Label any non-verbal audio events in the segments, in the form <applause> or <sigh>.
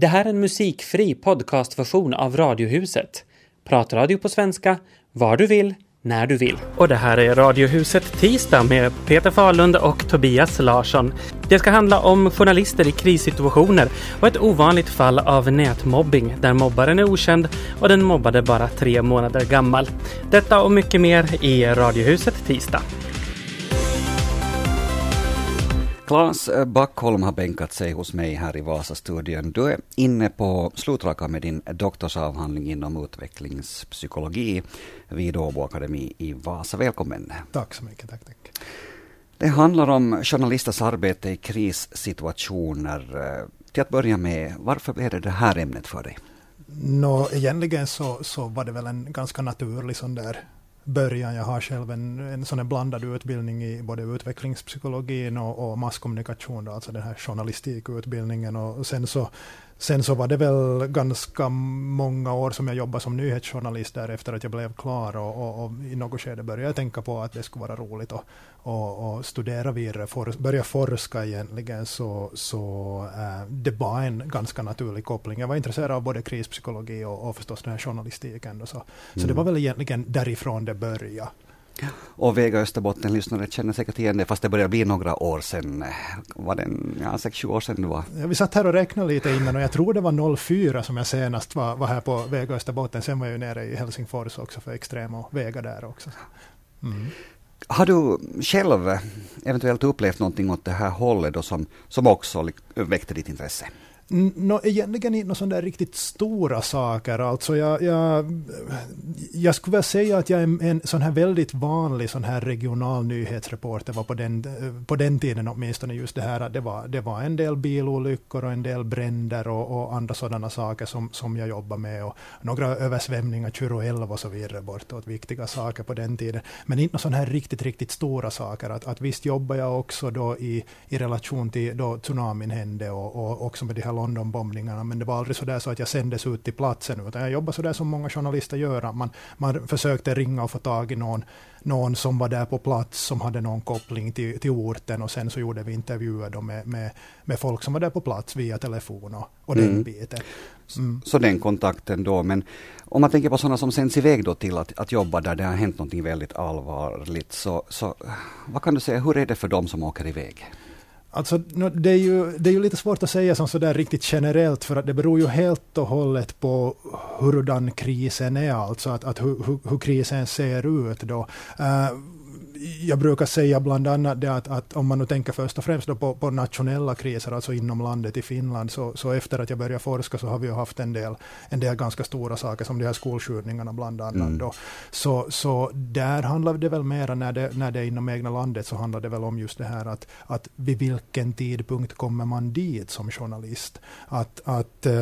Det här är en musikfri podcastversion av Radiohuset. Pratradio på svenska, var du vill, när du vill. Och det här är Radiohuset Tisdag med Peter Falund och Tobias Larsson. Det ska handla om journalister i krissituationer och ett ovanligt fall av nätmobbing där mobbaren är okänd och den mobbade bara tre månader gammal. Detta och mycket mer i Radiohuset Tisdag. Claes Backholm har bänkat sig hos mig här i Vasastudion. Du är inne på slutrakan med din doktorsavhandling inom utvecklingspsykologi vid Åbo Akademi i Vasa. Välkommen. Tack så mycket. Tack, tack. Det handlar om journalisters arbete i krissituationer. Till att börja med, varför blev det det här ämnet för dig? Nå, egentligen så, så var det väl en ganska naturlig sån där början. Jag har själv en, en sån blandad utbildning i både utvecklingspsykologin och, och masskommunikation, då, alltså den här journalistikutbildningen. Och sen så, sen så var det väl ganska många år som jag jobbade som nyhetsjournalist där efter att jag blev klar och, och, och i något skede började jag tänka på att det skulle vara roligt att och, och studera vidare, for, börja forska egentligen, så, så äh, det var en ganska naturlig koppling. Jag var intresserad av både krispsykologi och, och förstås den här journalistiken. Då, så mm. så det var väl egentligen därifrån det började. Och Vega Österbotten-lyssnare känner säkert igen det, fast det börjar bli några år sedan. Var det ja, 6-7 år sedan det var? Ja, vi satt här och räknade lite innan och jag tror det var 04 som jag senast var, var här på Vega Österbotten. Sen var jag ju nere i Helsingfors också för extrem och Vega där också. Mm. Har du själv eventuellt upplevt någonting åt det här hållet då som, som också väckte ditt intresse? No, egentligen inte några sådana riktigt stora saker. Alltså jag, jag, jag skulle väl säga att jag är en sån här väldigt vanlig sån här regional nyhetsreporter var på den, på den tiden åtminstone just det här att det var, det var en del bilolyckor och en del bränder och, och andra sådana saker som, som jag jobbar med och några översvämningar 2011 och så vidare bortåt, viktiga saker på den tiden. Men inte sådana här riktigt, riktigt stora saker. Att, att visst jobbar jag också då i, i relation till då tsunamin hände och, och också med de här Londonbombningarna, men det var aldrig så där så att jag sändes ut till platsen, utan jag jobbade så där som många journalister gör, man, man försökte ringa och få tag i någon, någon som var där på plats, som hade någon koppling till, till orten, och sen så gjorde vi intervjuer då med, med, med folk som var där på plats via telefon och, och mm. den biten. Mm. Så den kontakten då, men om man tänker på sådana som sänds iväg då till att, att jobba där det har hänt någonting väldigt allvarligt, så, så vad kan du säga, hur är det för dem som åker iväg? Alltså, det, är ju, det är ju lite svårt att säga som sådär riktigt generellt, för att det beror ju helt och hållet på hurdan krisen är, alltså att, att hur, hur, hur krisen ser ut då. Uh, jag brukar säga bland annat det att, att om man nu tänker först och främst på, på, nationella kriser, alltså inom landet i Finland, så, så, efter att jag började forska så har vi haft en del, en del ganska stora saker, som de här skolskjutningarna bland annat. Mm. Då. Så, så där handlar det väl mer, när det, när det är inom egna landet, så handlar det väl om just det här att, att vid vilken tidpunkt kommer man dit som journalist? Att, att eh,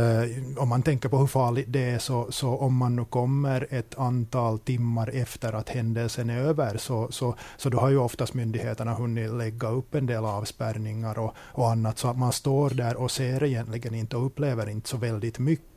om man tänker på hur farligt det är, så, så om man nu kommer ett antal timmar efter att händelsen är över, så, så så då har ju oftast myndigheterna hunnit lägga upp en del avspärrningar och, och annat, så att man står där och ser egentligen inte och upplever inte så väldigt mycket.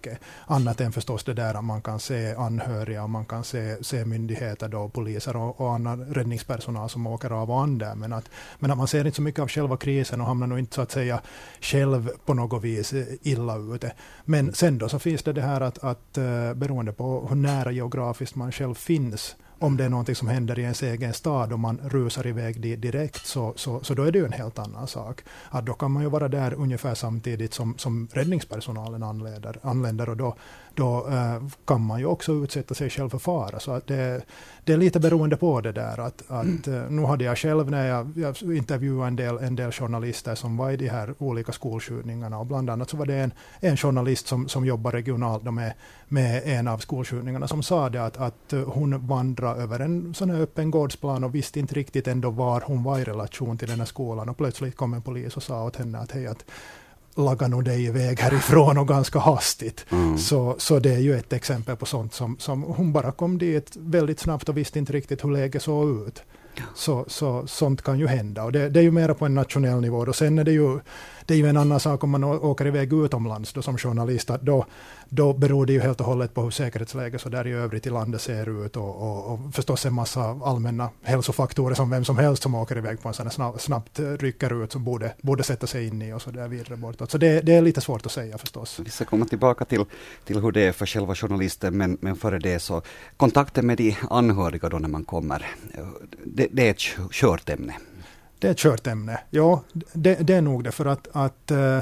Annat än förstås det där att man kan se anhöriga och man kan se, se myndigheter, då, poliser och, och annan räddningspersonal som åker av och an där. Men att, men att man ser inte så mycket av själva krisen och hamnar nog inte så att säga själv på något vis eh, illa ute. Men sen då så finns det det här att, att eh, beroende på hur nära geografiskt man själv finns om det är någonting som händer i ens egen stad och man rusar iväg dit direkt, så, så, så då är det ju en helt annan sak. Att då kan man ju vara där ungefär samtidigt som, som räddningspersonalen anländer, anländer och då, då eh, kan man ju också utsätta sig själv för fara. Så att det, det är lite beroende på det där. Att, att, mm. Nu hade jag själv när jag, jag intervjuade en del, en del journalister som var i de här olika skolskjutningarna och bland annat så var det en, en journalist som, som jobbar regionalt med, med en av skolskjutningarna som sa det att, att hon vandrade över en sån här öppen gårdsplan och visste inte riktigt ändå var hon var i relation till den här skolan och plötsligt kom en polis och sa åt henne att hej att laga nog dig iväg härifrån och ganska hastigt. Mm. Så, så det är ju ett exempel på sånt som, som hon bara kom dit väldigt snabbt och visste inte riktigt hur läget såg ut. Så, så sånt kan ju hända och det, det är ju mera på en nationell nivå. Och sen är det ju det är ju en annan sak om man åker iväg utomlands då som journalist, att då, då beror det ju helt och hållet på hur säkerhetsläget så där i övrigt i landet ser ut och, och, och förstås en massa allmänna hälsofaktorer som vem som helst som åker iväg på en sån här snabb, snabbt rycker ut som borde, borde sätta sig in i och så där vidare bortåt. Så det, det är lite svårt att säga förstås. Vi ska komma tillbaka till, till hur det är för själva journalisten, men, men före det så kontakten med de anhöriga då när man kommer, det, det är ett kört ämne. Det är ett kört ämne, ja det, det är nog det för att, att uh,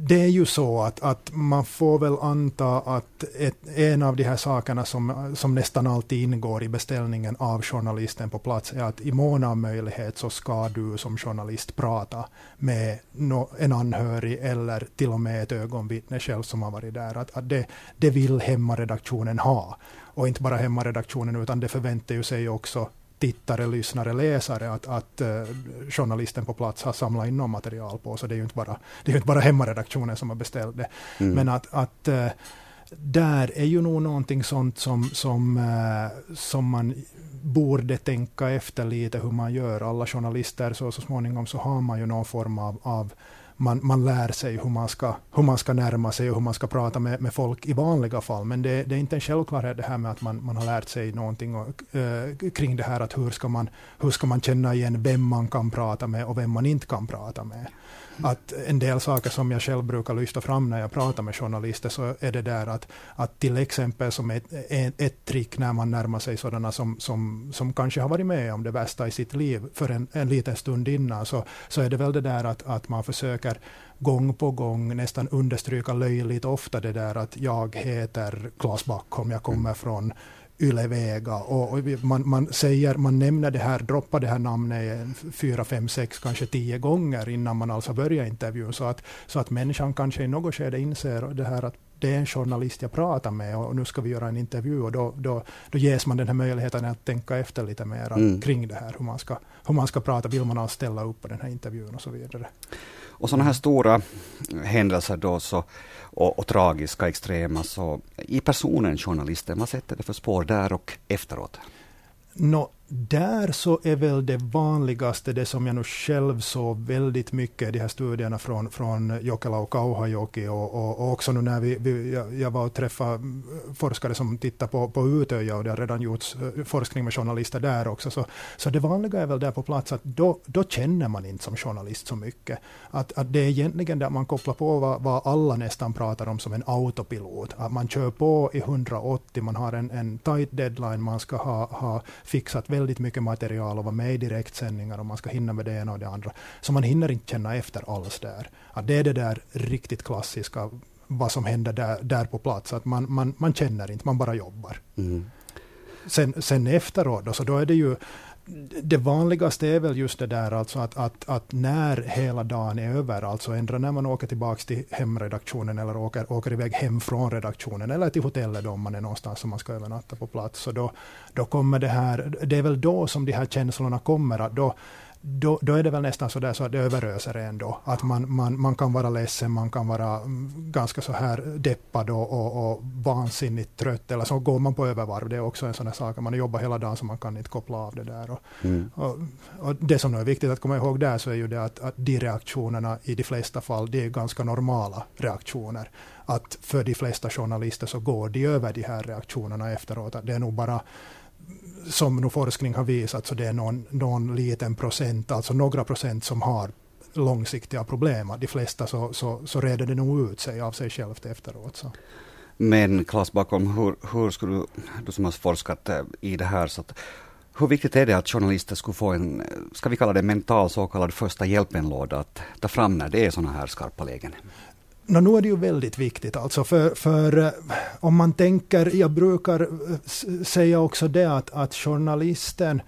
det är ju så att, att man får väl anta att ett, en av de här sakerna som, som nästan alltid ingår i beställningen av journalisten på plats är att i mån av möjlighet så ska du som journalist prata med no, en anhörig eller till och med ett ögonvittne själv som har varit där. Att, att det, det vill hemmaredaktionen ha. Och inte bara hemmaredaktionen utan det förväntar ju sig också tittare, lyssnare, läsare att, att uh, journalisten på plats har samlat in något material på. Så det är ju inte bara, det är inte bara hemmaredaktionen som har beställt det. Mm. Men att, att uh, där är ju nog någonting sånt som, som, uh, som man borde tänka efter lite hur man gör. Alla journalister, så, så småningom så har man ju någon form av, av man, man lär sig hur man, ska, hur man ska närma sig och hur man ska prata med, med folk i vanliga fall. Men det, det är inte en självklarhet det här med att man, man har lärt sig någonting och, äh, kring det här att hur ska, man, hur ska man känna igen vem man kan prata med och vem man inte kan prata med att en del saker som jag själv brukar lyfta fram när jag pratar med journalister så är det där att, att till exempel som ett, ett, ett trick när man närmar sig sådana som, som, som kanske har varit med om det värsta i sitt liv för en, en liten stund innan så, så är det väl det där att, att man försöker gång på gång nästan understryka löjligt ofta det där att jag heter Klas Backholm, jag kommer från Ylevega och, och man, man, säger, man nämner det här, droppar det här namnet fyra, fem, sex, kanske tio gånger innan man alltså börjar intervjun så att, så att människan kanske i något skede inser det här att det är en journalist jag pratar med och nu ska vi göra en intervju och då, då, då ges man den här möjligheten att tänka efter lite mer mm. kring det här, hur man, ska, hur man ska prata, vill man alls ställa upp på den här intervjun och så vidare. Och sådana här stora händelser då så och, och tragiska, extrema. Så i personen journalisten, vad sätter det för spår där och efteråt? No, där så är väl det vanligaste, det som jag nu själv såg väldigt mycket, de här studierna från, från Jokela och Kauhajoki och, och, och, också nu när vi, vi jag, var och träffade forskare som tittar på, på Utöja och det har redan gjorts eh, forskning med journalister där också. Så, så det vanliga är väl där på plats att då, då känner man inte som journalist så mycket. Att, att det är egentligen där man kopplar på vad, vad alla nästan pratar om som en autopilot. Att man kör på i 180, man har en, en tight deadline, man ska ha, ha fixat väldigt mycket material och vara med i direktsändningar och man ska hinna med det ena och det andra. Så man hinner inte känna efter alls där. Att det är det där riktigt klassiska, vad som händer där, där på plats. Att man, man, man känner inte, man bara jobbar. Mm. Sen, sen efteråt då, så då är det ju det vanligaste är väl just det där alltså att, att, att när hela dagen är över, alltså ändra när man åker tillbaka till hemredaktionen eller åker, åker iväg hem från redaktionen eller till hotellet om man är någonstans som man ska övernatta på plats. Så då, då kommer det här, det är väl då som de här känslorna kommer, att då, då, då är det väl nästan så där så att det överöser en då. Att man, man, man kan vara ledsen, man kan vara mm, ganska så här deppad och, och, och vansinnigt trött. Eller så går man på övervarv. Det är också en sån här sak. Man jobbar hela dagen så man kan inte koppla av det där. Och, mm. och, och, det som är viktigt att komma ihåg där så är ju det att, att de reaktionerna i de flesta fall, det är ganska normala reaktioner. Att för de flesta journalister så går de över de här reaktionerna efteråt. Att det är nog bara som nu forskning har visat så det är någon, någon liten procent, alltså några procent som har långsiktiga problem. De flesta så, så, så reder det nog ut sig av sig självt efteråt. Så. Men Claes Bakom, hur, hur skulle du, du som har forskat eh, i det här, så att, hur viktigt är det att journalister skulle få en, eh, ska vi kalla det mental så kallad första hjälpen-låda att ta fram när det är sådana här skarpa lägen? No, nu är det ju väldigt viktigt alltså för, för eh, om man tänker, jag brukar eh, säga också det att, att journalisten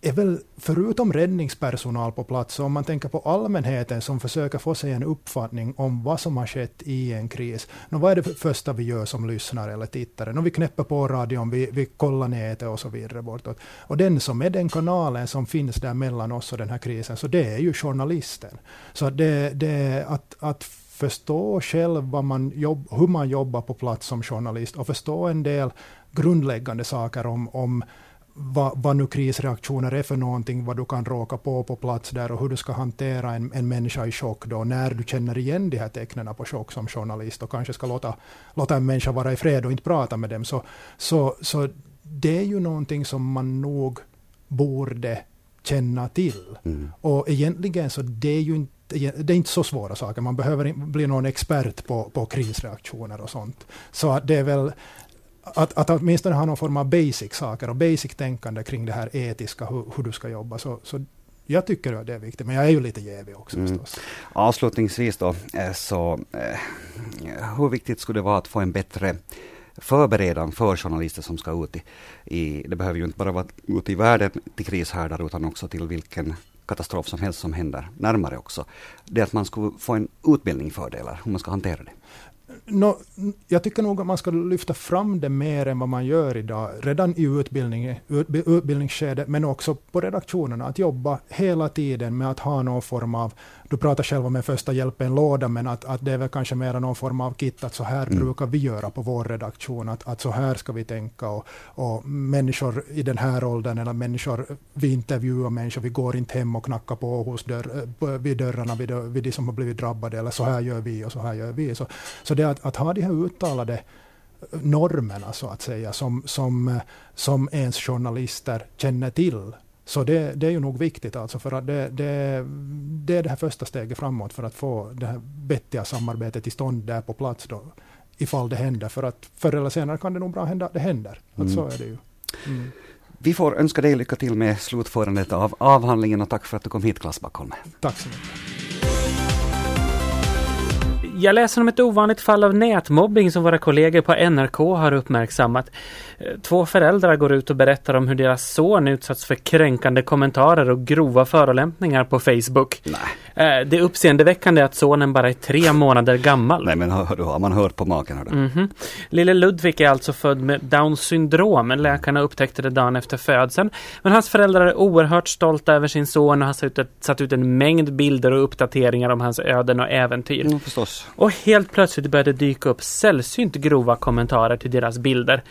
är väl förutom räddningspersonal på plats, om man tänker på allmänheten som försöker få sig en uppfattning om vad som har skett i en kris. No, vad är det första vi gör som lyssnare eller tittare? No, vi knäpper på radion, vi, vi kollar nätet och så vidare bortåt. Och den som är den kanalen som finns där mellan oss och den här krisen, så det är ju journalisten. Så det, det att, att förstå själv vad man jobb, hur man jobbar på plats som journalist och förstå en del grundläggande saker om, om vad, vad nu krisreaktioner är för någonting, vad du kan råka på på plats där och hur du ska hantera en, en människa i chock då, när du känner igen de här tecknen på chock som journalist och kanske ska låta, låta en människa vara i fred och inte prata med dem. Så, så, så det är ju någonting som man nog borde känna till. Mm. Och egentligen så det är ju inte det är inte så svåra saker. Man behöver inte bli någon expert på, på krisreaktioner och sånt. Så det är väl att, att åtminstone ha någon form av basic saker och basic tänkande kring det här etiska, hur, hur du ska jobba. Så, så jag tycker att det är viktigt, men jag är ju lite jävig också mm. förstås. Avslutningsvis då, eh, så eh, hur viktigt skulle det vara att få en bättre förberedan för journalister som ska ut i, i, det behöver ju inte bara vara ute i världen till krishärdar utan också till vilken katastrof som helst som händer närmare också. Det är att man skulle få en utbildning för det, eller hur man ska hantera det. No, jag tycker nog att man ska lyfta fram det mer än vad man gör idag, redan i utbildning, utbildningsskedet, men också på redaktionerna, att jobba hela tiden med att ha någon form av du pratar själv om en första hjälpen-låda, men att, att det är väl kanske mer någon form av kit, att så här mm. brukar vi göra på vår redaktion, att, att så här ska vi tänka. Och, och människor i den här åldern, eller människor, vi intervjuar människor, vi går inte hem och knackar på hos dörr, vid dörrarna vid, vid de som har blivit drabbade, eller så här gör vi och så här gör vi. Så, så det att, att ha de här uttalade normerna så att säga, som, som, som ens journalister känner till så det, det, är ju nog viktigt alltså för att det, det, det, är det här första steget framåt för att få det här vettiga samarbetet till stånd där på plats då, ifall det händer. För att förr eller senare kan det nog bra hända att det händer. Att mm. så är det ju. Mm. Vi får önska dig lycka till med slutförandet av avhandlingen och tack för att du kom hit Klas Backholm. Tack så mycket. Jag läser om ett ovanligt fall av nätmobbing som våra kollegor på NRK har uppmärksammat. Två föräldrar går ut och berättar om hur deras son utsatts för kränkande kommentarer och grova förolämpningar på Facebook. Nej. Eh, det är uppseendeväckande att sonen bara är tre månader gammal. Nej men hör, har man hört på maken. Hör mm -hmm. Lille Ludvig är alltså född med Downs syndrom. Läkarna upptäckte det dagen efter födseln. Men hans föräldrar är oerhört stolta över sin son och har satt ut, satt ut en mängd bilder och uppdateringar om hans öden och äventyr. Mm. Och helt plötsligt började det dyka upp sällsynt grova kommentarer till deras bilder.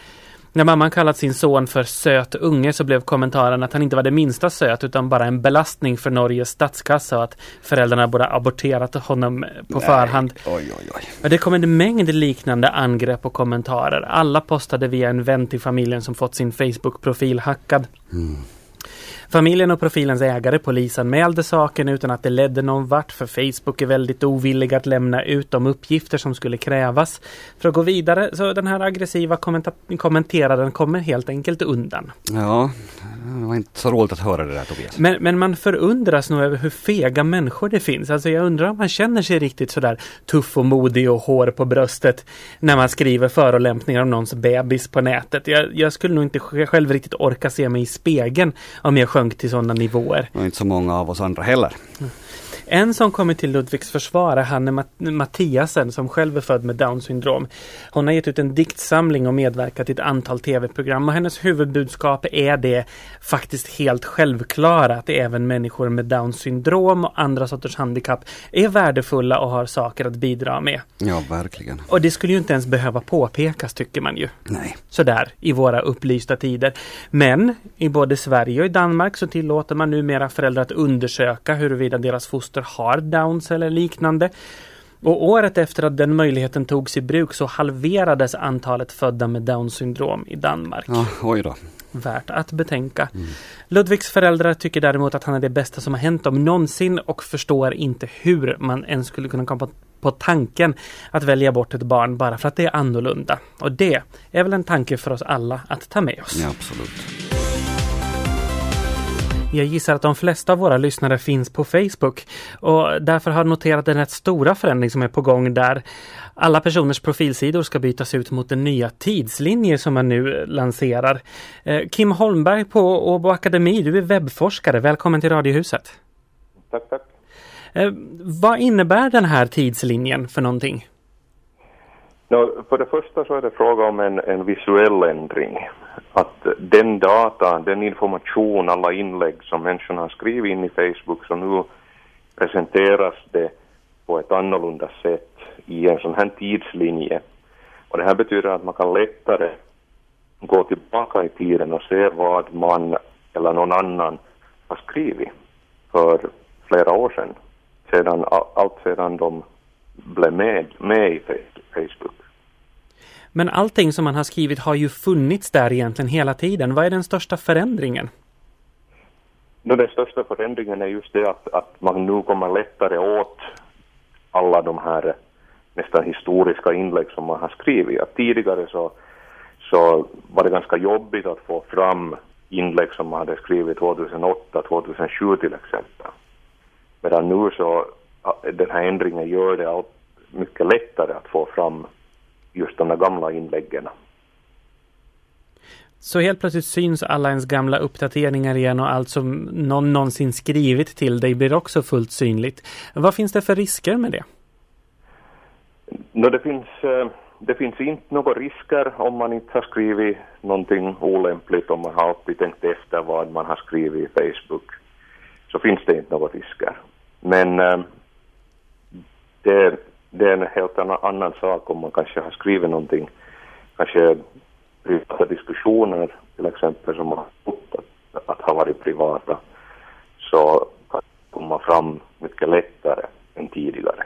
När mamman kallat sin son för söt unge så blev kommentaren att han inte var det minsta söt utan bara en belastning för Norges statskassa och att föräldrarna borde aborterat honom på Nej. förhand. Oj, oj, oj. Det kom en mängd liknande angrepp och kommentarer. Alla postade via en vän till familjen som fått sin Facebook-profil hackad. Mm. Familjen och profilens ägare polisanmälde saken utan att det ledde någon vart för Facebook är väldigt ovilliga att lämna ut de uppgifter som skulle krävas för att gå vidare. Så den här aggressiva kommenteraren kommer helt enkelt undan. Ja, det var inte så roligt att höra det där Tobias. Men, men man förundras nog över hur fega människor det finns. Alltså jag undrar om man känner sig riktigt sådär tuff och modig och hår på bröstet när man skriver förolämpningar om någons bebis på nätet. Jag, jag skulle nog inte själv riktigt orka se mig i spegeln om jag sjönk till sådana nivåer. Och inte så många av oss andra heller. Mm. En som kommer till Ludvigs försvar är Hanne Matt Mattiasen som själv är född med Downs syndrom. Hon har gett ut en diktsamling och medverkat i ett antal tv-program och hennes huvudbudskap är det faktiskt helt självklara att även människor med Downs syndrom och andra sorters handikapp är värdefulla och har saker att bidra med. Ja, verkligen. Och det skulle ju inte ens behöva påpekas tycker man ju. Nej. Sådär i våra upplysta tider. Men i både Sverige och i Danmark så tillåter man numera föräldrar att undersöka huruvida deras foster foster har Downs eller liknande. Och året efter att den möjligheten togs i bruk så halverades antalet födda med Downs syndrom i Danmark. Ja, oj då. Värt att betänka. Mm. Ludvigs föräldrar tycker däremot att han är det bästa som har hänt dem någonsin och förstår inte hur man ens skulle kunna komma på, på tanken att välja bort ett barn bara för att det är annorlunda. Och det är väl en tanke för oss alla att ta med oss. Ja, absolut. Jag gissar att de flesta av våra lyssnare finns på Facebook och därför har jag noterat den rätt stora förändring som är på gång där. Alla personers profilsidor ska bytas ut mot den nya tidslinjer som man nu lanserar. Eh, Kim Holmberg på Åbo Akademi, du är webbforskare. Välkommen till Radiohuset. Tack, tack. Eh, vad innebär den här tidslinjen för någonting? No, för det första så är det fråga om en, en visuell ändring. Att den data, den information, alla inlägg som människorna har skrivit in i Facebook, så nu presenteras det på ett annorlunda sätt i en sån här tidslinje. Och det här betyder att man kan lättare gå tillbaka i tiden och se vad man eller någon annan har skrivit för flera år sedan. sedan allt sedan de blev med, med i Facebook. Men allting som man har skrivit har ju funnits där egentligen hela tiden. Vad är den största förändringen? No, den största förändringen är just det att, att man nu kommer lättare åt alla de här nästan historiska inlägg som man har skrivit. Att tidigare så, så var det ganska jobbigt att få fram inlägg som man hade skrivit 2008, 2007 till exempel. Medan nu så, den här ändringen gör det mycket lättare att få fram just de där gamla inläggen. Så helt plötsligt syns alla ens gamla uppdateringar igen och allt som någon någonsin skrivit till dig blir också fullt synligt. Vad finns det för risker med det? No, det, finns, eh, det finns inte några risker om man inte har skrivit någonting olämpligt, om man har alltid tänkt efter vad man har skrivit i Facebook, så finns det inte några risker. Men äh, det, det är en helt annan sak om man kanske har skrivit någonting, kanske privata diskussioner till exempel som har att, att ha varit privata, så kan komma fram mycket lättare än tidigare.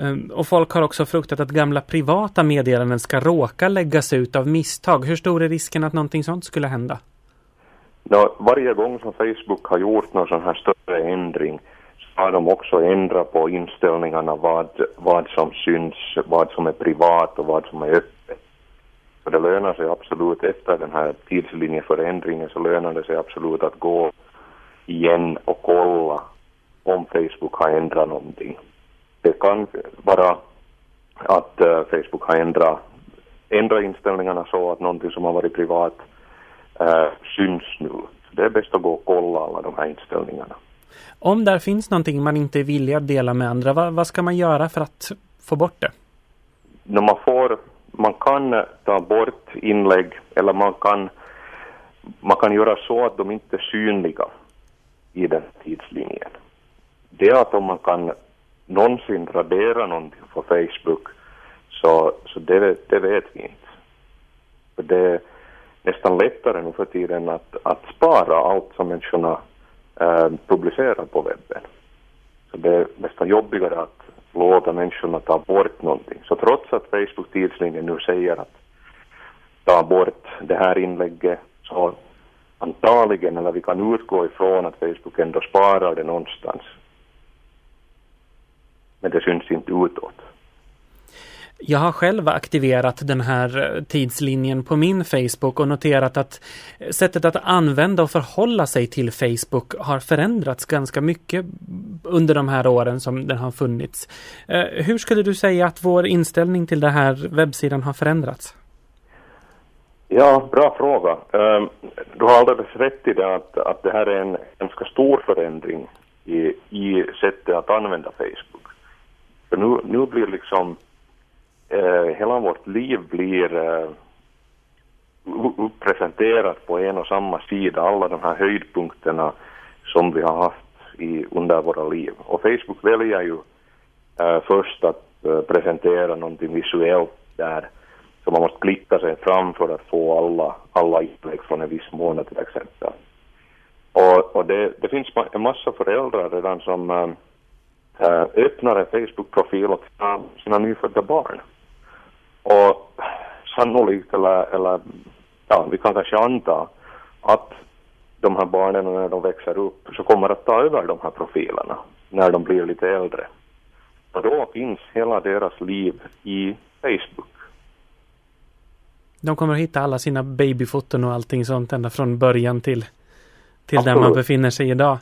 Ehm, och folk har också fruktat att gamla privata meddelanden ska råka läggas ut av misstag. Hur stor är risken att någonting sånt skulle hända? No, varje gång som Facebook har gjort någon sån här större ändring har de också ändrat på inställningarna vad, vad som syns, vad som är privat och vad som är öppet. Så det lönar sig absolut efter den här tidslinjeförändringen så lönar det sig absolut att gå igen och kolla om Facebook har ändrat någonting. Det kan vara att uh, Facebook har ändrat, ändrat inställningarna så att någonting som har varit privat uh, syns nu. Så det är bäst att gå och kolla alla de här inställningarna. Om där finns någonting man inte är villig att dela med andra, vad, vad ska man göra för att få bort det? När man, får, man kan ta bort inlägg eller man kan, man kan göra så att de inte är synliga i den tidslinjen. Det är att om man kan någonsin radera någonting på Facebook så, så det, det vet vi inte. För det är nästan lättare nu för tiden att, att spara allt som människorna eh, på webben. Så det är nästan jobbigare att låta människorna ta bort någonting. Så trots att Facebook tidslinjen nu säger att ta bort det här inlägget så antagligen, eller vi kan utgå ifrån att Facebook ändå sparar det någonstans men det syns inte utåt. Jag har själv aktiverat den här eh, tidslinjen på min Facebook och noterat att eh, sättet att använda och förhålla sig till Facebook har förändrats ganska mycket under de här åren som den har funnits. Eh, hur skulle du säga att vår inställning till den här webbsidan har förändrats? Ja, bra fråga. Ehm, du har alldeles rätt i det att, att det här är en ganska stor förändring i, i sättet att använda Facebook. För nu, nu blir liksom eh, hela vårt liv blir eh, presenterat på en och samma sida, alla de här höjdpunkterna som vi har haft i, under våra liv. Och Facebook väljer ju eh, först att eh, presentera någonting visuellt där, så man måste klicka sig fram för att få alla, alla inlägg från en viss månad till exempel. Och, och det, det finns en massa föräldrar redan som äh, öppnar en Facebook-profil åt sina nyfödda barn. Och sannolikt, eller, eller ja, vi kan kanske anta att de här barnen när de växer upp så kommer att ta över de här profilerna när de blir lite äldre. Och då finns hela deras liv i Facebook. De kommer att hitta alla sina babyfoton och allting sånt ända från början till, till där man befinner sig idag.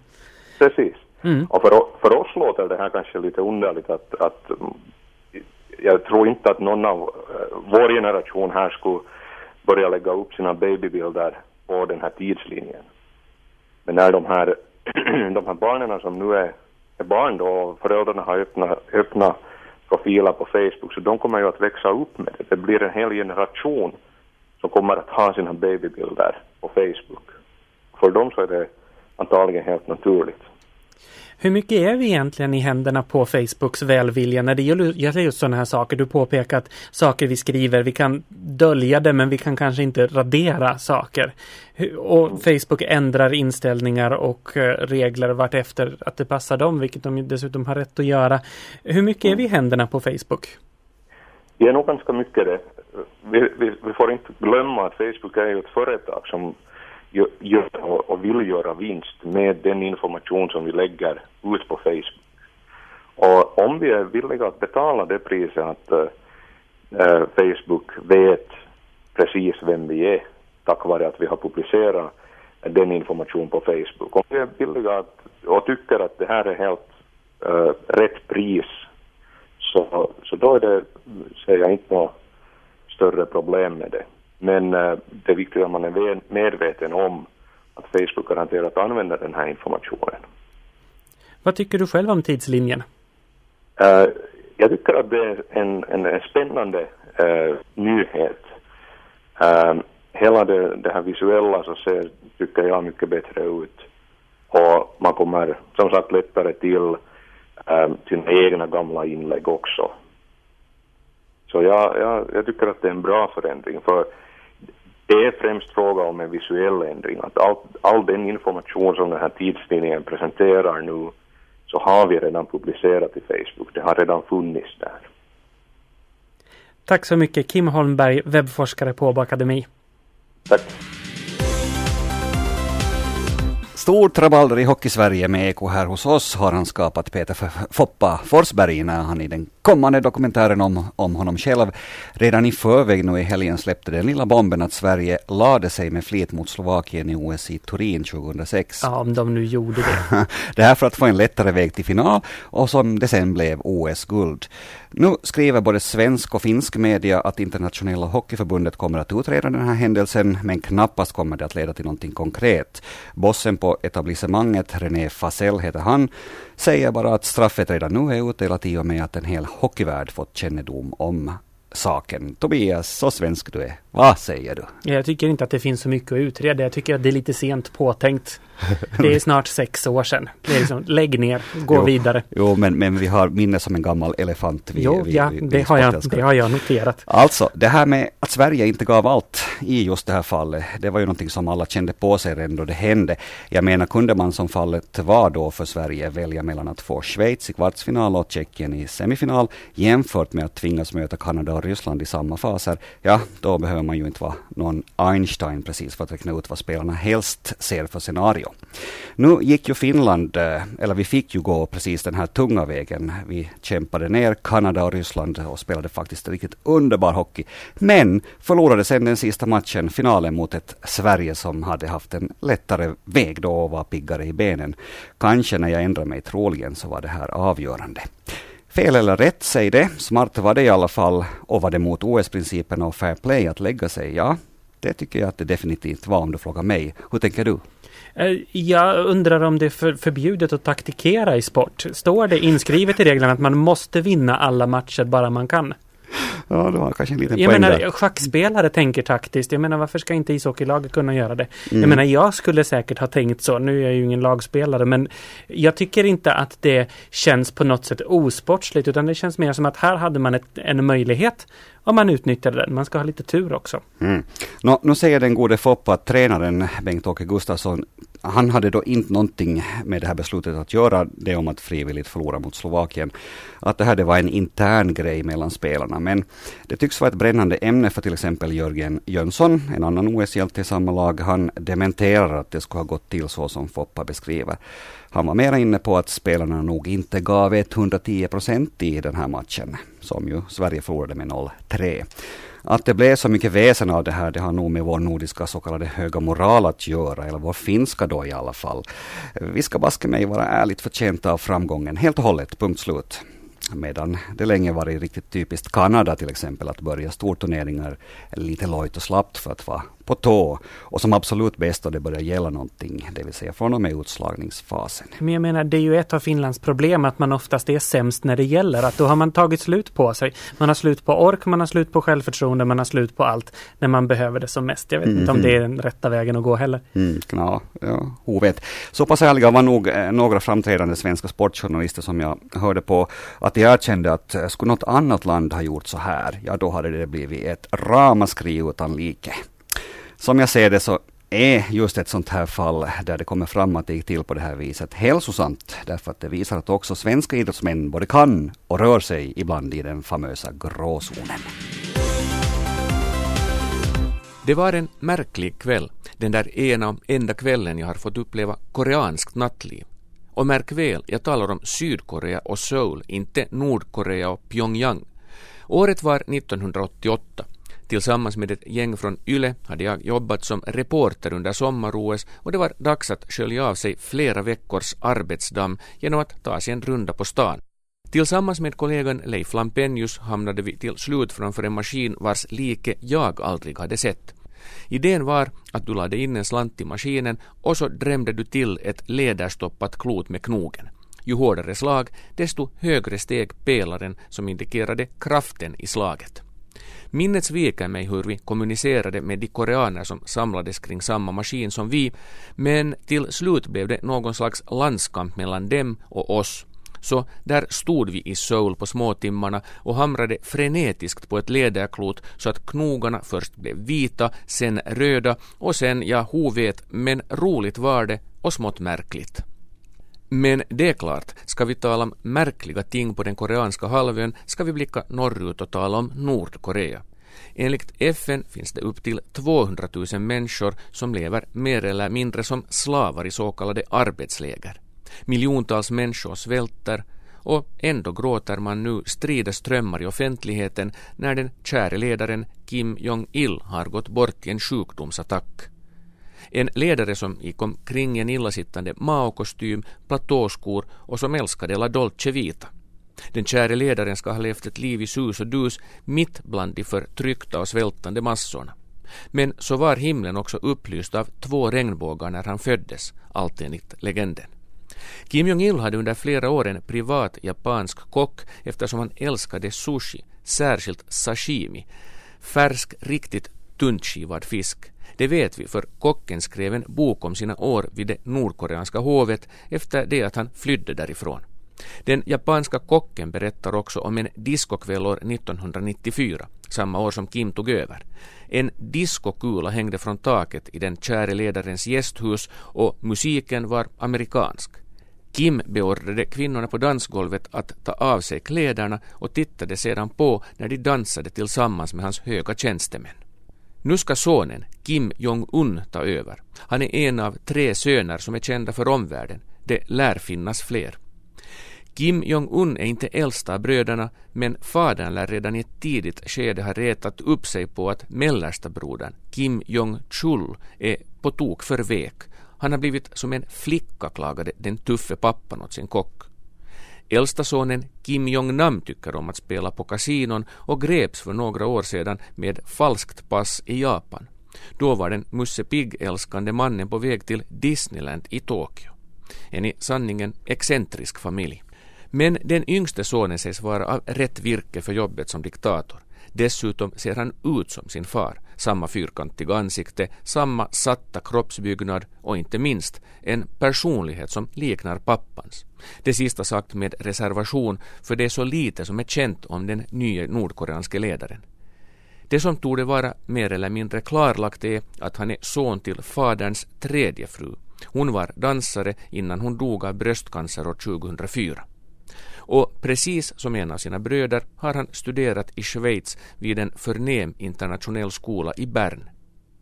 Precis. Mm. Och för, för oss låter det här kanske lite underligt att, att jag tror inte att någon av eh, vår generation här skulle börja lägga upp sina babybilder på den här tidslinjen. Men när de här, <clears throat> de här barnen som nu är, är barn då och föräldrarna har öppna, öppna profiler på Facebook så de kommer ju att växa upp med det. Det blir en hel generation som kommer att ha sina babybilder på Facebook. För dem så är det antagligen helt naturligt. Hur mycket är vi egentligen i händerna på Facebooks välvilja när det gäller just sådana här saker? Du påpekar att saker vi skriver, vi kan dölja det men vi kan kanske inte radera saker. Och Facebook ändrar inställningar och eh, regler vartefter att det passar dem, vilket de dessutom har rätt att göra. Hur mycket är vi i händerna på Facebook? Vi är nog ganska mycket det. Vi, vi, vi får inte glömma att Facebook är ju ett företag som gör och vill göra vinst med den information som vi lägger ut på Facebook. Och om vi är villiga att betala det priset att äh, Facebook vet precis vem vi är tack vare att vi har publicerat den information på Facebook. Om vi är villiga att, och tycker att det här är helt äh, rätt pris så, så då är det, ser jag inte något större problem med det. Men äh, det är viktigt att man är medveten om att Facebook garanterat använder den här informationen. Vad tycker du själv om tidslinjen? Uh, jag tycker att det är en, en, spännande uh, nyhet. Hela det, det här visuella så ser, tycker jag, mycket bättre ut. Och man kommer som sagt lättare till sina egna gamla inlägg också. Så jag, jag, jag tycker att det är en bra förändring. för det är främst fråga om en visuell ändring. Att all, all den information som den här tidstidningen presenterar nu så har vi redan publicerat i Facebook. Det har redan funnits där. Tack så mycket Kim Holmberg, webbforskare på Åbo Akademi. Tack. Stort rabalder i Hockeysverige med Eko här hos oss har han skapat Peter Foppa Forsberg när han i den kommande dokumentären om, om honom själv redan i förväg nu i helgen släppte den lilla bomben att Sverige lade sig med flit mot Slovakien i OS i Turin 2006. Ja, om de nu gjorde det. <laughs> det här för att få en lättare väg till final och som det sen blev OS-guld. Nu skriver både svensk och finsk media att internationella hockeyförbundet kommer att utreda den här händelsen, men knappast kommer det att leda till någonting konkret. Bossen på etablissemanget, René Fasell heter han, säger bara att straffet redan nu är utdelat i och med att en hel hockeyvärld fått kännedom om saken. Tobias, så svensk du är. Vad säger du? Jag tycker inte att det finns så mycket att utreda. Jag tycker att det är lite sent påtänkt. <laughs> Det är snart sex år sedan. Det är liksom, lägg ner, gå jo, vidare. Jo, men, men vi har minne som en gammal elefant. Vi, jo, vi, ja, vi, det, har jag, det har jag noterat. Alltså, det här med att Sverige inte gav allt i just det här fallet, det var ju någonting som alla kände på sig redan då det hände. Jag menar, kunde man som fallet var då för Sverige välja mellan att få Schweiz i kvartsfinal och Tjeckien i semifinal jämfört med att tvingas möta Kanada och Ryssland i samma faser, ja, då behöver man ju inte vara någon Einstein precis för att räkna ut vad spelarna helst ser för scenario. Nu gick ju Finland, eh, eller vi fick ju gå precis den här tunga vägen. Vi kämpade ner Kanada och Ryssland och spelade faktiskt riktigt underbar hockey. Men förlorade sen den sista matchen, finalen mot ett Sverige som hade haft en lättare väg då och var piggare i benen. Kanske när jag ändrade mig, troligen så var det här avgörande. Fel eller rätt, säg det. Smart var det i alla fall. Och var det mot OS-principerna och fair play att lägga sig? Ja, det tycker jag att det definitivt var om du frågar mig. Hur tänker du? Eh, jag undrar om det är förbjudet att taktikera i sport. Står det inskrivet i reglerna att man måste vinna alla matcher bara man kan? Ja, det var kanske en liten jag poäng menar, där. schackspelare tänker taktiskt. Jag menar, varför ska inte ishockeylaget kunna göra det? Mm. Jag menar, jag skulle säkert ha tänkt så. Nu är jag ju ingen lagspelare, men jag tycker inte att det känns på något sätt osportsligt, utan det känns mer som att här hade man ett, en möjlighet och man utnyttjade den. Man ska ha lite tur också. Mm. Nå, nu säger den gode Foppa att tränaren Bengt-Åke Gustafsson han hade då inte någonting med det här beslutet att göra, det om att frivilligt förlora mot Slovakien. Att det här det var en intern grej mellan spelarna. Men det tycks vara ett brännande ämne för till exempel Jörgen Jönsson, en annan OS-hjälte i samma lag. Han dementerar att det skulle ha gått till så som Foppa beskriver. Han var mera inne på att spelarna nog inte gav 110 procent i den här matchen, som ju Sverige förlorade med 0-3. Att det blev så mycket väsen av det här, det har nog med vår nordiska så kallade höga moral att göra, eller vår finska då i alla fall. Vi ska baske mig vara ärligt förtjänta av framgången, helt och hållet, punkt slut. Medan det länge varit riktigt typiskt Kanada till exempel att börja storturneringar lite lojt och slappt för att vara på tå och som absolut bäst då det börjar gälla någonting, det vill säga från och med utslagningsfasen. Men jag menar, det är ju ett av Finlands problem att man oftast är sämst när det gäller. Att då har man tagit slut på sig. Man har slut på ork, man har slut på självförtroende, man har slut på allt när man behöver det som mest. Jag vet mm. inte om det är den rätta vägen att gå heller. Mm, ja, ja, ovet. Så pass ärliga var nog eh, några framträdande svenska sportjournalister som jag hörde på att de erkände att eh, skulle något annat land ha gjort så här, ja då hade det blivit ett ramaskri utan like. Som jag ser det så är just ett sånt här fall där det kommer fram att det gick till på det här viset hälsosamt. Därför att det visar att också svenska idrottsmän både kan och rör sig ibland i den famösa gråzonen. Det var en märklig kväll, den där ena och enda kvällen jag har fått uppleva koreanskt nattliv. Och märk väl, jag talar om Sydkorea och Seoul, inte Nordkorea och Pyongyang. Året var 1988. Tillsammans med ett gäng från YLE hade jag jobbat som reporter under sommar-OS och det var dags att skölja av sig flera veckors arbetsdamm genom att ta sig en runda på stan. Tillsammans med kollegan Leif Lampenius hamnade vi till slut framför en maskin vars like jag aldrig hade sett. Idén var att du lade in en slant i maskinen och så drämde du till ett läderstoppat klot med knogen. Ju hårdare slag, desto högre steg pelaren som indikerade kraften i slaget. Minnet sviker mig hur vi kommunicerade med de koreaner som samlades kring samma maskin som vi, men till slut blev det någon slags landskamp mellan dem och oss. Så där stod vi i Seoul på småtimmarna och hamrade frenetiskt på ett läderklot så att knogarna först blev vita, sen röda och sen, ja, ho vet, men roligt var det och smått märkligt. Men det är klart, ska vi tala om märkliga ting på den koreanska halvön ska vi blicka norrut och tala om Nordkorea. Enligt FN finns det upp till 200 000 människor som lever mer eller mindre som slavar i så kallade arbetsläger. Miljontals människor svälter och ändå gråter man nu strida strömmar i offentligheten när den käre ledaren Kim Jong-Il har gått bort i en sjukdomsattack. En ledare som gick omkring i en illasittande maokostym, platåskor och som älskade La Dolce Vita. Den käre ledaren ska ha levt ett liv i sus och dus mitt bland de förtryckta och svältande massorna. Men så var himlen också upplyst av två regnbågar när han föddes, allt enligt legenden. Kim Jong-Il hade under flera år en privat japansk kock eftersom han älskade sushi, särskilt sashimi, färsk, riktigt tuntskivad fisk. Det vet vi för kocken skrev en bok om sina år vid det nordkoreanska hovet efter det att han flydde därifrån. Den japanska kocken berättar också om en diskokväll år 1994, samma år som Kim tog över. En diskokula hängde från taket i den käre ledarens gästhus och musiken var amerikansk. Kim beordrade kvinnorna på dansgolvet att ta av sig kläderna och tittade sedan på när de dansade tillsammans med hans höga tjänstemän. Nu ska sonen, Kim Jong-Un, ta över. Han är en av tre söner som är kända för omvärlden. Det lär finnas fler. Kim Jong-Un är inte äldsta av bröderna, men fadern lär redan i ett tidigt skede ha retat upp sig på att mellersta brodern, Kim Jong-Chul, är på tok för vek. Han har blivit som en flicka, klagade den tuffe pappan åt sin kock. Äldsta sonen Kim Jong-Nam tycker om att spela på kasinon och greps för några år sedan med falskt pass i Japan. Då var den Musse Pigg-älskande mannen på väg till Disneyland i Tokyo. En i sanningen excentrisk familj. Men den yngste sonen sägs vara av rätt virke för jobbet som diktator. Dessutom ser han ut som sin far, samma fyrkantiga ansikte, samma satta kroppsbyggnad och inte minst en personlighet som liknar pappans. Det sista sagt med reservation, för det är så lite som är känt om den nya nordkoreanske ledaren. Det som torde vara mer eller mindre klarlagt är att han är son till faderns tredje fru. Hon var dansare innan hon dog av bröstcancer år 2004 och precis som en av sina bröder har han studerat i Schweiz vid en förnäm internationell skola i Bern.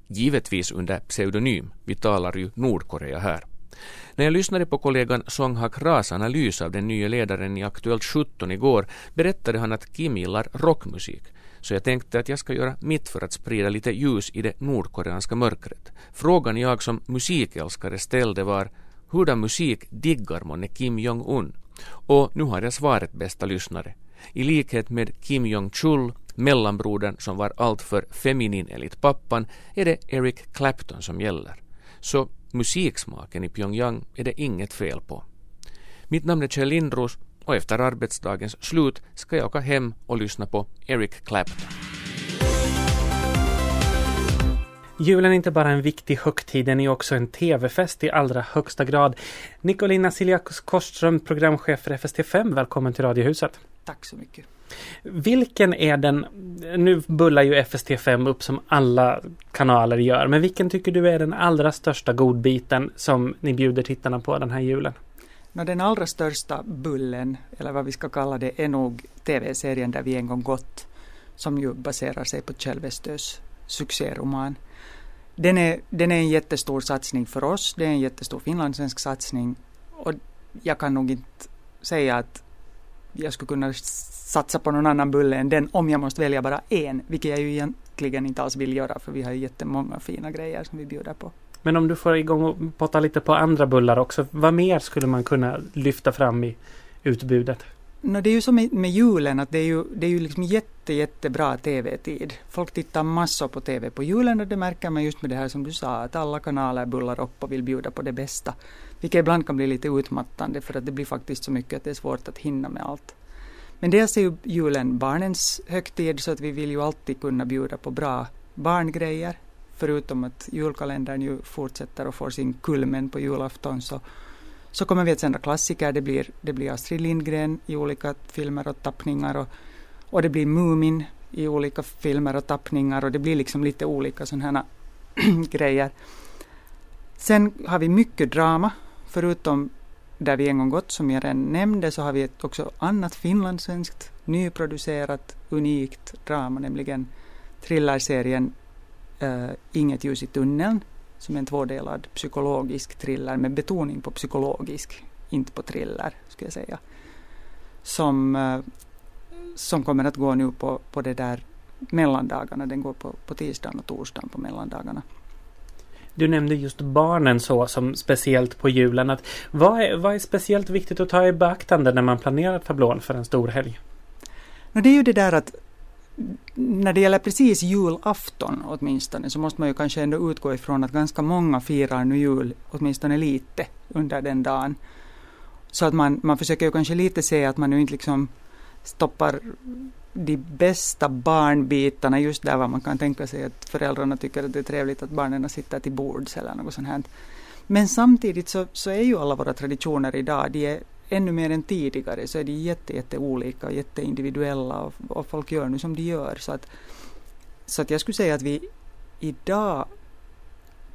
Givetvis under pseudonym, vi talar ju Nordkorea här. När jag lyssnade på kollegan Song Ha-Kras analys av den nya ledaren i Aktuellt 17 igår berättade han att Kim gillar rockmusik så jag tänkte att jag ska göra mitt för att sprida lite ljus i det nordkoreanska mörkret. Frågan jag som musikälskare ställde var hurdan musik diggar månne Kim Jong-Un? Och nu har jag svaret bästa lyssnare. I likhet med Kim Jong-Chul mellanbrodern som var alltför feminin enligt pappan är det Eric Clapton som gäller. Så musiksmaken i Pyongyang är det inget fel på. Mitt namn är Kjell Lindros och efter arbetsdagens slut ska jag åka hem och lyssna på Eric Clapton. Julen är inte bara en viktig högtid, den är också en tv-fest i allra högsta grad. Nicolina Siliakos Korsström, programchef för FST5, välkommen till Radiohuset. Tack så mycket. Vilken är den, nu bullar ju FST5 upp som alla kanaler gör, men vilken tycker du är den allra största godbiten som ni bjuder tittarna på den här julen? No, den allra största bullen, eller vad vi ska kalla det, är nog tv-serien Där vi en gång gått, som ju baserar sig på Kjell Westös succéroman. Den är, den är en jättestor satsning för oss, det är en jättestor finlandssvensk satsning och jag kan nog inte säga att jag skulle kunna satsa på någon annan bulle än den om jag måste välja bara en, vilket jag ju egentligen inte alls vill göra för vi har ju jättemånga fina grejer som vi bjuder på. Men om du får igång och potta lite på andra bullar också, vad mer skulle man kunna lyfta fram i utbudet? No, det är ju som med, med julen, att det är ju, det är ju liksom jätte, jättebra tv-tid. Folk tittar massor på tv på julen och det märker man just med det här som du sa, att alla kanaler bullar upp och vill bjuda på det bästa. Vilket ibland kan bli lite utmattande för att det blir faktiskt så mycket att det är svårt att hinna med allt. Men dels är ju julen barnens högtid så att vi vill ju alltid kunna bjuda på bra barngrejer. Förutom att julkalendern ju fortsätter och får sin kulmen på julafton så, så kommer vi att sända klassiker. Det blir, det blir Astrid Lindgren i olika filmer och tappningar och, och det blir Mumin i olika filmer och tappningar och det blir liksom lite olika sådana här <clears throat> grejer. Sen har vi mycket drama, förutom där vi en gång gått, som jag redan nämnde, så har vi ett också annat finlandssvenskt nyproducerat unikt drama, nämligen thrillerserien uh, eh, Inget ljus i tunneln, som en tvådelad psykologisk thriller med betoning på psykologisk, inte på thriller, skulle jag säga. Som, uh, som kommer att gå nu på, på det där mellandagarna, den går på, på tisdagen och torsdagen på mellandagarna. Du nämnde just barnen så som speciellt på julen. Att vad, är, vad är speciellt viktigt att ta i beaktande när man planerar tablån för en stor helg? Det är ju det där att när det gäller precis julafton åtminstone så måste man ju kanske ändå utgå ifrån att ganska många firar nu jul åtminstone lite under den dagen. Så att man, man försöker ju kanske lite se att man nu inte liksom stoppar de bästa barnbitarna just där man kan tänka sig att föräldrarna tycker att det är trevligt att barnen sitter till bords eller något sånt här. Men samtidigt så, så är ju alla våra traditioner idag, de är ännu mer än tidigare så är de jätte, jätte olika och jätteindividuella och, och folk gör nu som de gör. Så att, så att jag skulle säga att vi idag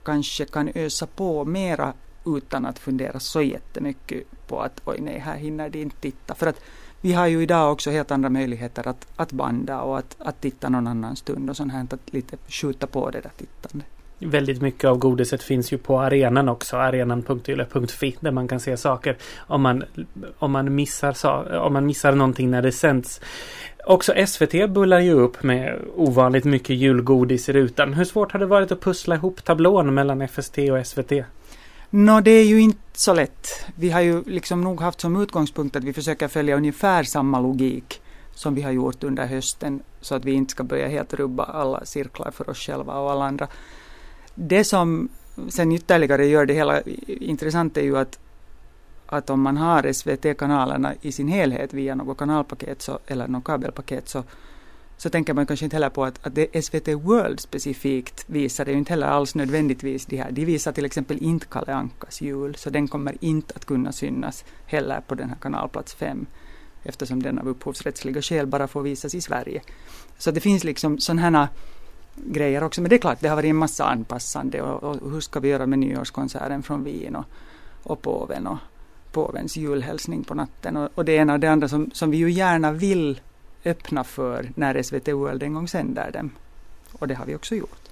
kanske kan ösa på mera utan att fundera så jättemycket på att oj nej, här hinner de inte titta. För att vi har ju idag också helt andra möjligheter att, att banda och att, att titta någon annan stund och sånt här, att lite skjuta på det där tittandet. Väldigt mycket av godiset finns ju på arenan också, arenan.yle.fi där man kan se saker om man, om man, missar, om man missar någonting när det sänds. Också SVT bullar ju upp med ovanligt mycket julgodis i rutan. Hur svårt har det varit att pussla ihop tablån mellan FST och SVT? Nå, det är ju inte så lätt. Vi har ju liksom nog haft som utgångspunkt att vi försöker följa ungefär samma logik som vi har gjort under hösten så att vi inte ska börja helt rubba alla cirklar för oss själva och alla andra. Det som sen ytterligare gör det hela intressant är ju att, att om man har SVT-kanalerna i sin helhet via något kanalpaket så, eller något kabelpaket så, så tänker man kanske inte heller på att, att det SVT World specifikt visar det ju inte heller alls nödvändigtvis de här. De visar till exempel inte Kalle Ankas jul, så den kommer inte att kunna synas heller på den här kanalplats 5 eftersom den av upphovsrättsliga skäl bara får visas i Sverige. Så det finns liksom sådana här grejer också, men det är klart, det har varit en massa anpassande och, och hur ska vi göra med nyårskonserten från Wien och, och påven och påvens julhälsning på natten och, och det ena och det andra som, som vi ju gärna vill öppna för när SVT World en gång sänder dem. Och det har vi också gjort.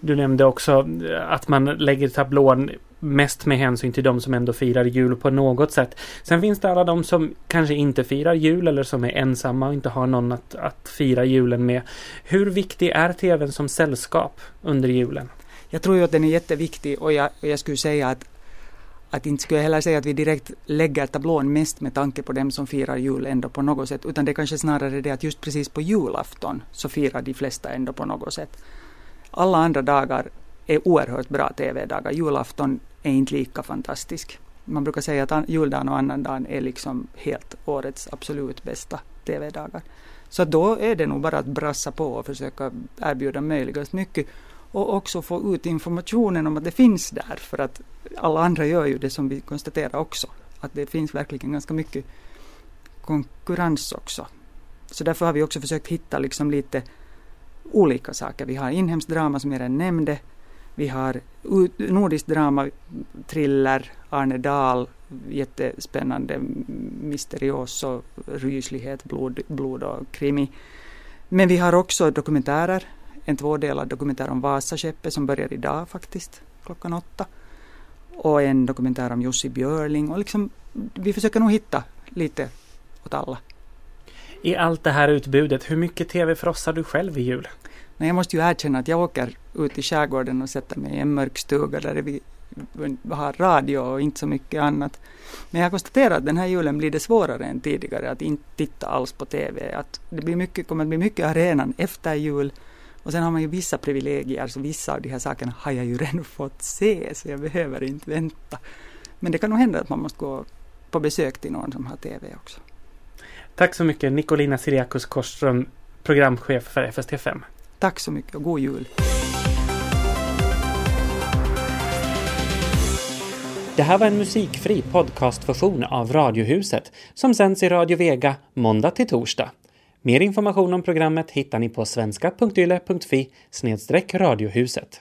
Du nämnde också att man lägger tablån mest med hänsyn till de som ändå firar jul på något sätt. Sen finns det alla de som kanske inte firar jul eller som är ensamma och inte har någon att, att fira julen med. Hur viktig är tvn som sällskap under julen? Jag tror ju att den är jätteviktig och jag, jag skulle säga att att inte skulle jag heller säga att vi direkt lägger tablån mest med tanke på dem som firar jul ändå på något sätt, utan det är kanske snarare det att just precis på julafton så firar de flesta ändå på något sätt. Alla andra dagar är oerhört bra TV-dagar. Julafton är inte lika fantastisk. Man brukar säga att juldagen och annandagen är liksom helt årets absolut bästa TV-dagar. Så då är det nog bara att brassa på och försöka erbjuda möjligast mycket och också få ut informationen om att det finns där för att alla andra gör ju det som vi konstaterar också att det finns verkligen ganska mycket konkurrens också. Så därför har vi också försökt hitta liksom lite olika saker. Vi har inhemskt drama som jag redan nämnde. Vi har nordiskt drama, thriller, Arne Dahl, jättespännande, mysterioso, ryslighet, blod, blod och krimi. Men vi har också dokumentärer, en tvådelad dokumentär om Vasaskeppet som börjar idag faktiskt, klockan åtta. Och en dokumentär om Jussi Björling och liksom, vi försöker nog hitta lite åt alla. I allt det här utbudet, hur mycket TV frossar du själv i jul? Nej, jag måste ju erkänna att jag åker ut i skärgården och sätter mig i en mörk stuga där vi har radio och inte så mycket annat. Men jag konstaterar att den här julen blir det svårare än tidigare att inte titta alls på TV. Att det blir mycket, kommer att bli mycket arenan efter jul. Och sen har man ju vissa privilegier, så vissa av de här sakerna har jag ju redan <laughs> fått se, så jag behöver inte vänta. Men det kan nog hända att man måste gå på besök till någon som har TV också. Tack så mycket Nicolina Siriakus Korsström, programchef för FST5. Tack så mycket och god jul! Det här var en musikfri podcastversion av Radiohuset som sänds i Radio Vega måndag till torsdag. Mer information om programmet hittar ni på svenska.yle.fi radiohuset.